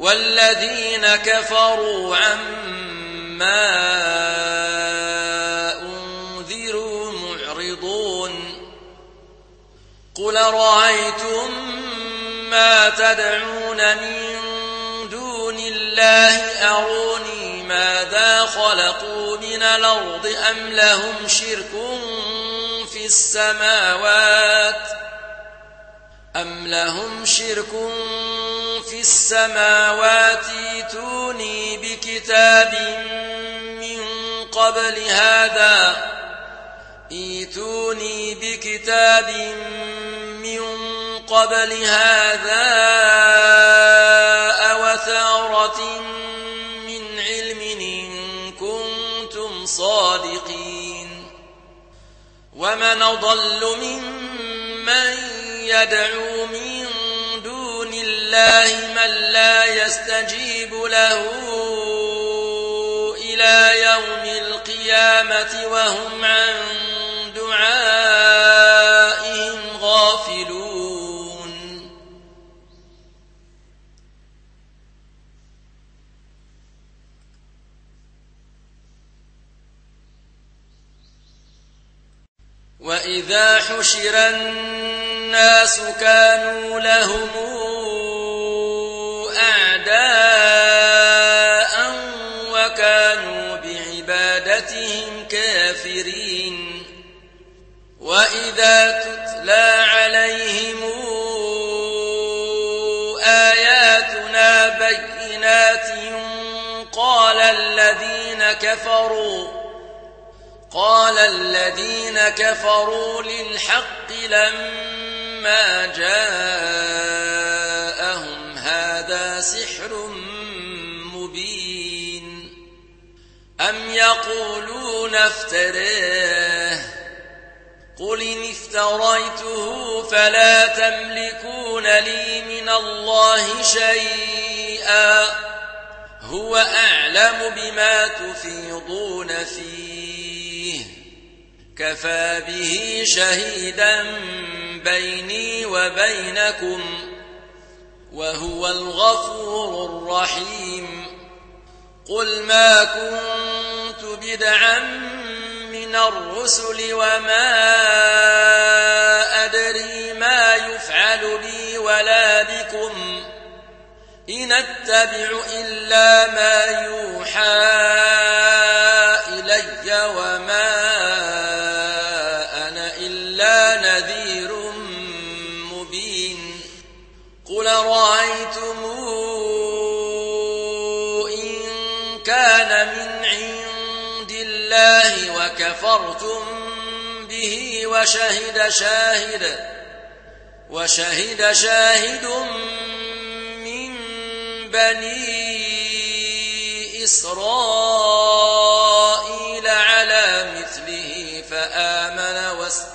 والذين كفروا عما أنذروا معرضون قل رأيتم ما تدعون من دون الله أروني ماذا خلقوا من الأرض أم لهم شرك في السماوات أم لهم شرك في السماوات ايتوني بكتاب من قبل هذا. ايتوني بكتاب من قبل هذا أوثارة من علم إن كنتم صادقين. ومن أضل ممن يدعو من دون الله من لا يستجيب له إلى يوم القيامة وهم عن دعائهم وإذا حشر الناس كانوا لهم أعداء وكانوا بعبادتهم كافرين. وإذا تتلى عليهم آياتنا بينات قال الذين كفروا قال الذين كفروا للحق لما جاءهم هذا سحر مبين. أم يقولون افتراه قل إن افتريته فلا تملكون لي من الله شيئا. هو أعلم بما تفيضون فيه. كفى به شهيدا بيني وبينكم وهو الغفور الرحيم. قل ما كنت بدعا من الرسل وما أدري ما يفعل بي ولا بكم. إن أتبع إلا ما يوحى وما أنا إلا نذير مبين. قل رأيتم إن كان من عند الله وكفرتم به وشهد شاهد وشهد شاهد من بني إسرائيل.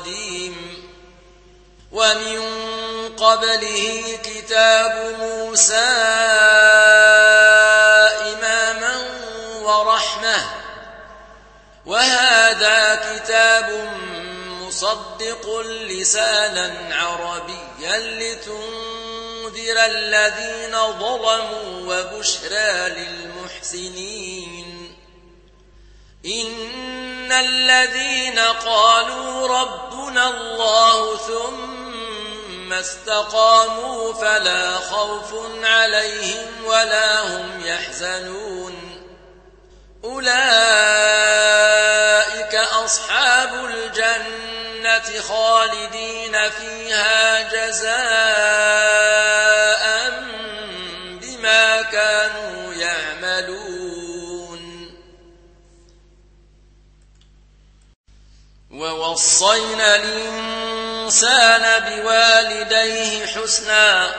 قديم ومن قبله كتاب موسى إماما ورحمة وهذا كتاب مصدق لسانا عربيا لتنذر الذين ظلموا وبشرى للمحسنين إن الذين قالوا ربنا الله ثم استقاموا فلا خوف عليهم ولا هم يحزنون أولئك أصحاب الجنة خالدين فيها جزاء ووصينا الإنسان بوالديه حسنا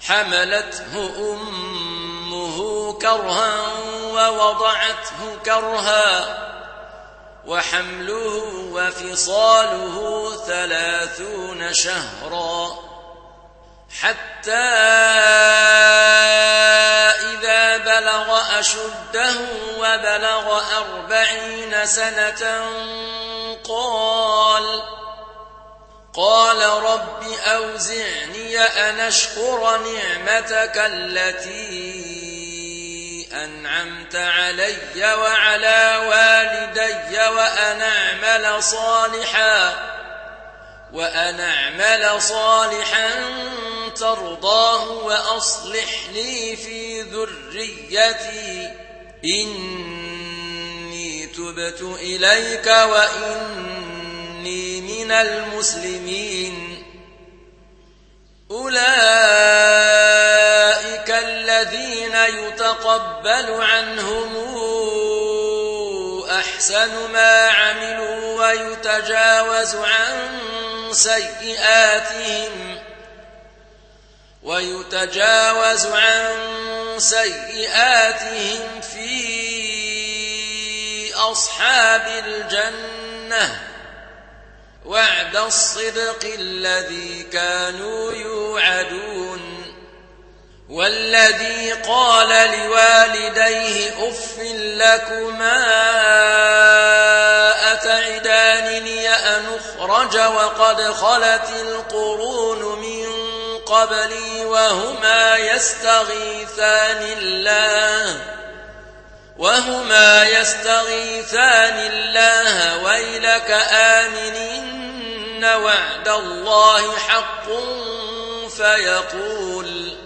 حملته أمه كرها ووضعته كرها وحمله وفصاله ثلاثون شهرا. حتى إذا بلغ أشده وبلغ أربعين سنة قال قال رب أوزعني أن أشكر نعمتك التي أنعمت علي وعلى والدي وأن أعمل صالحا وأن أعمل صالحا ترضاه وأصلح لي في ذريتي. إني تبت إليك وإني من المسلمين. أولئك الذين يتقبل عنهم أحسن ما عملوا ويتجاوز عن سيئاتهم. ويتجاوز عن سيئاتهم في أصحاب الجنة. وعد الصدق الذي كانوا يوعدون. والذي قال لوالديه أف لكما أتعدانني أن أخرج وقد خلت القرون من قبلي وهما يستغيثان الله. وهما يستغيثان الله. ويلك آمن إن وعد الله حق فيقول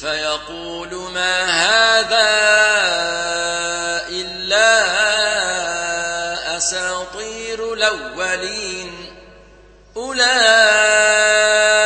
فيقول ما هذا إلا أساطير الأولين. أولئك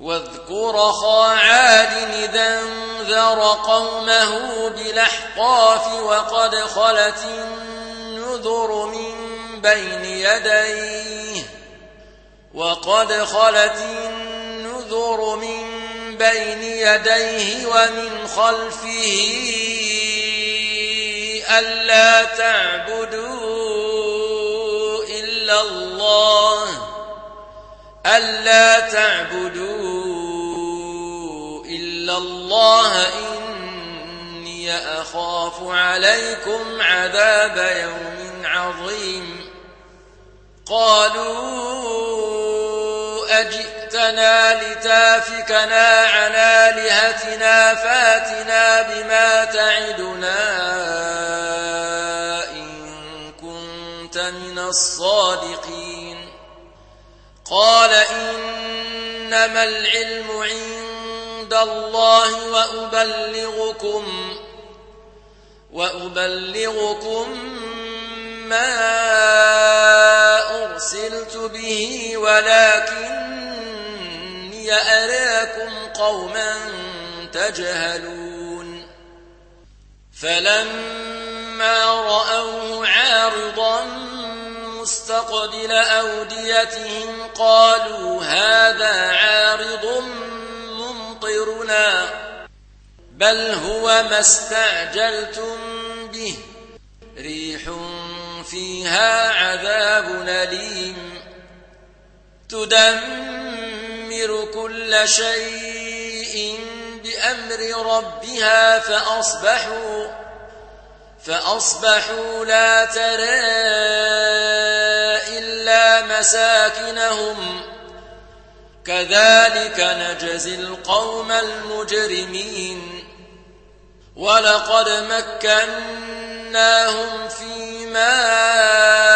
واذكر خا عاد إذا انذر قومه بالأحقاف وقد خلت النذر من بين يديه وقد خلت النذر من بين يديه ومن خلفه ألا تعبدوا إلا الله ألا تعبدوا إلا الله إني أخاف عليكم عذاب يوم عظيم. قالوا أجئت جئتنا لتافكنا عن آلهتنا فاتنا بما تعدنا إن كنت من الصادقين. قال إنما العلم عند الله وأبلغكم وأبلغكم ما أرسلت به ولكني أراكم قوما تجهلون. فلما رأوه عارضا مستقبل أوديتهم قالوا هذا عارض ممطرنا بل هو ما استعجلتم به. ريح فيها عذاب أليم. تدمر كل شيء بأمر ربها فأصبحوا فأصبحوا لا ترى مساكنهم. كذلك نجزي القوم المجرمين. ولقد مكناهم في ماء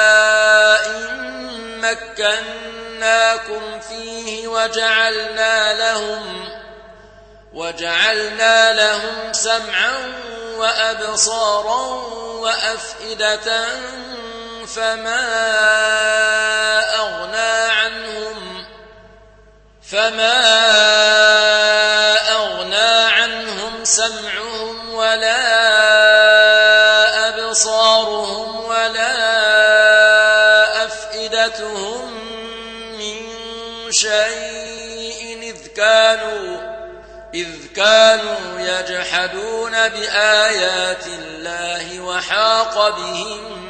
مكناكم فيه وجعلنا لهم وجعلنا لهم سمعا وأبصارا وأفئدة فما أغنى عنهم فما أغنى عنهم سمعهم ولا أبصارهم ولا أفئدتهم من شيء إذ كانوا إذ كانوا يجحدون بآيات الله وحاق بهم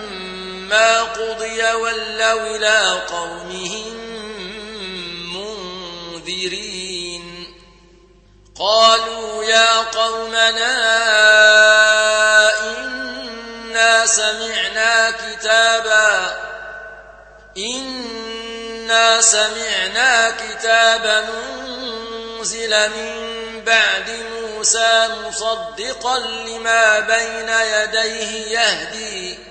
قضي ولوا إلى قومهم منذرين قالوا يا قومنا إنا سمعنا كتابا إنا سمعنا كتابا أنزل من بعد موسى مصدقا لما بين يديه يهدي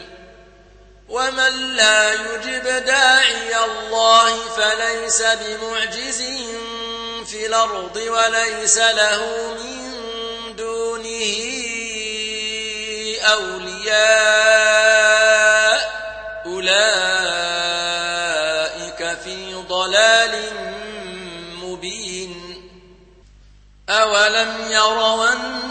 ومن لا يجب داعي الله فليس بمعجز في الأرض وليس له من دونه أولياء. أولئك في ضلال مبين. أولم يروا أن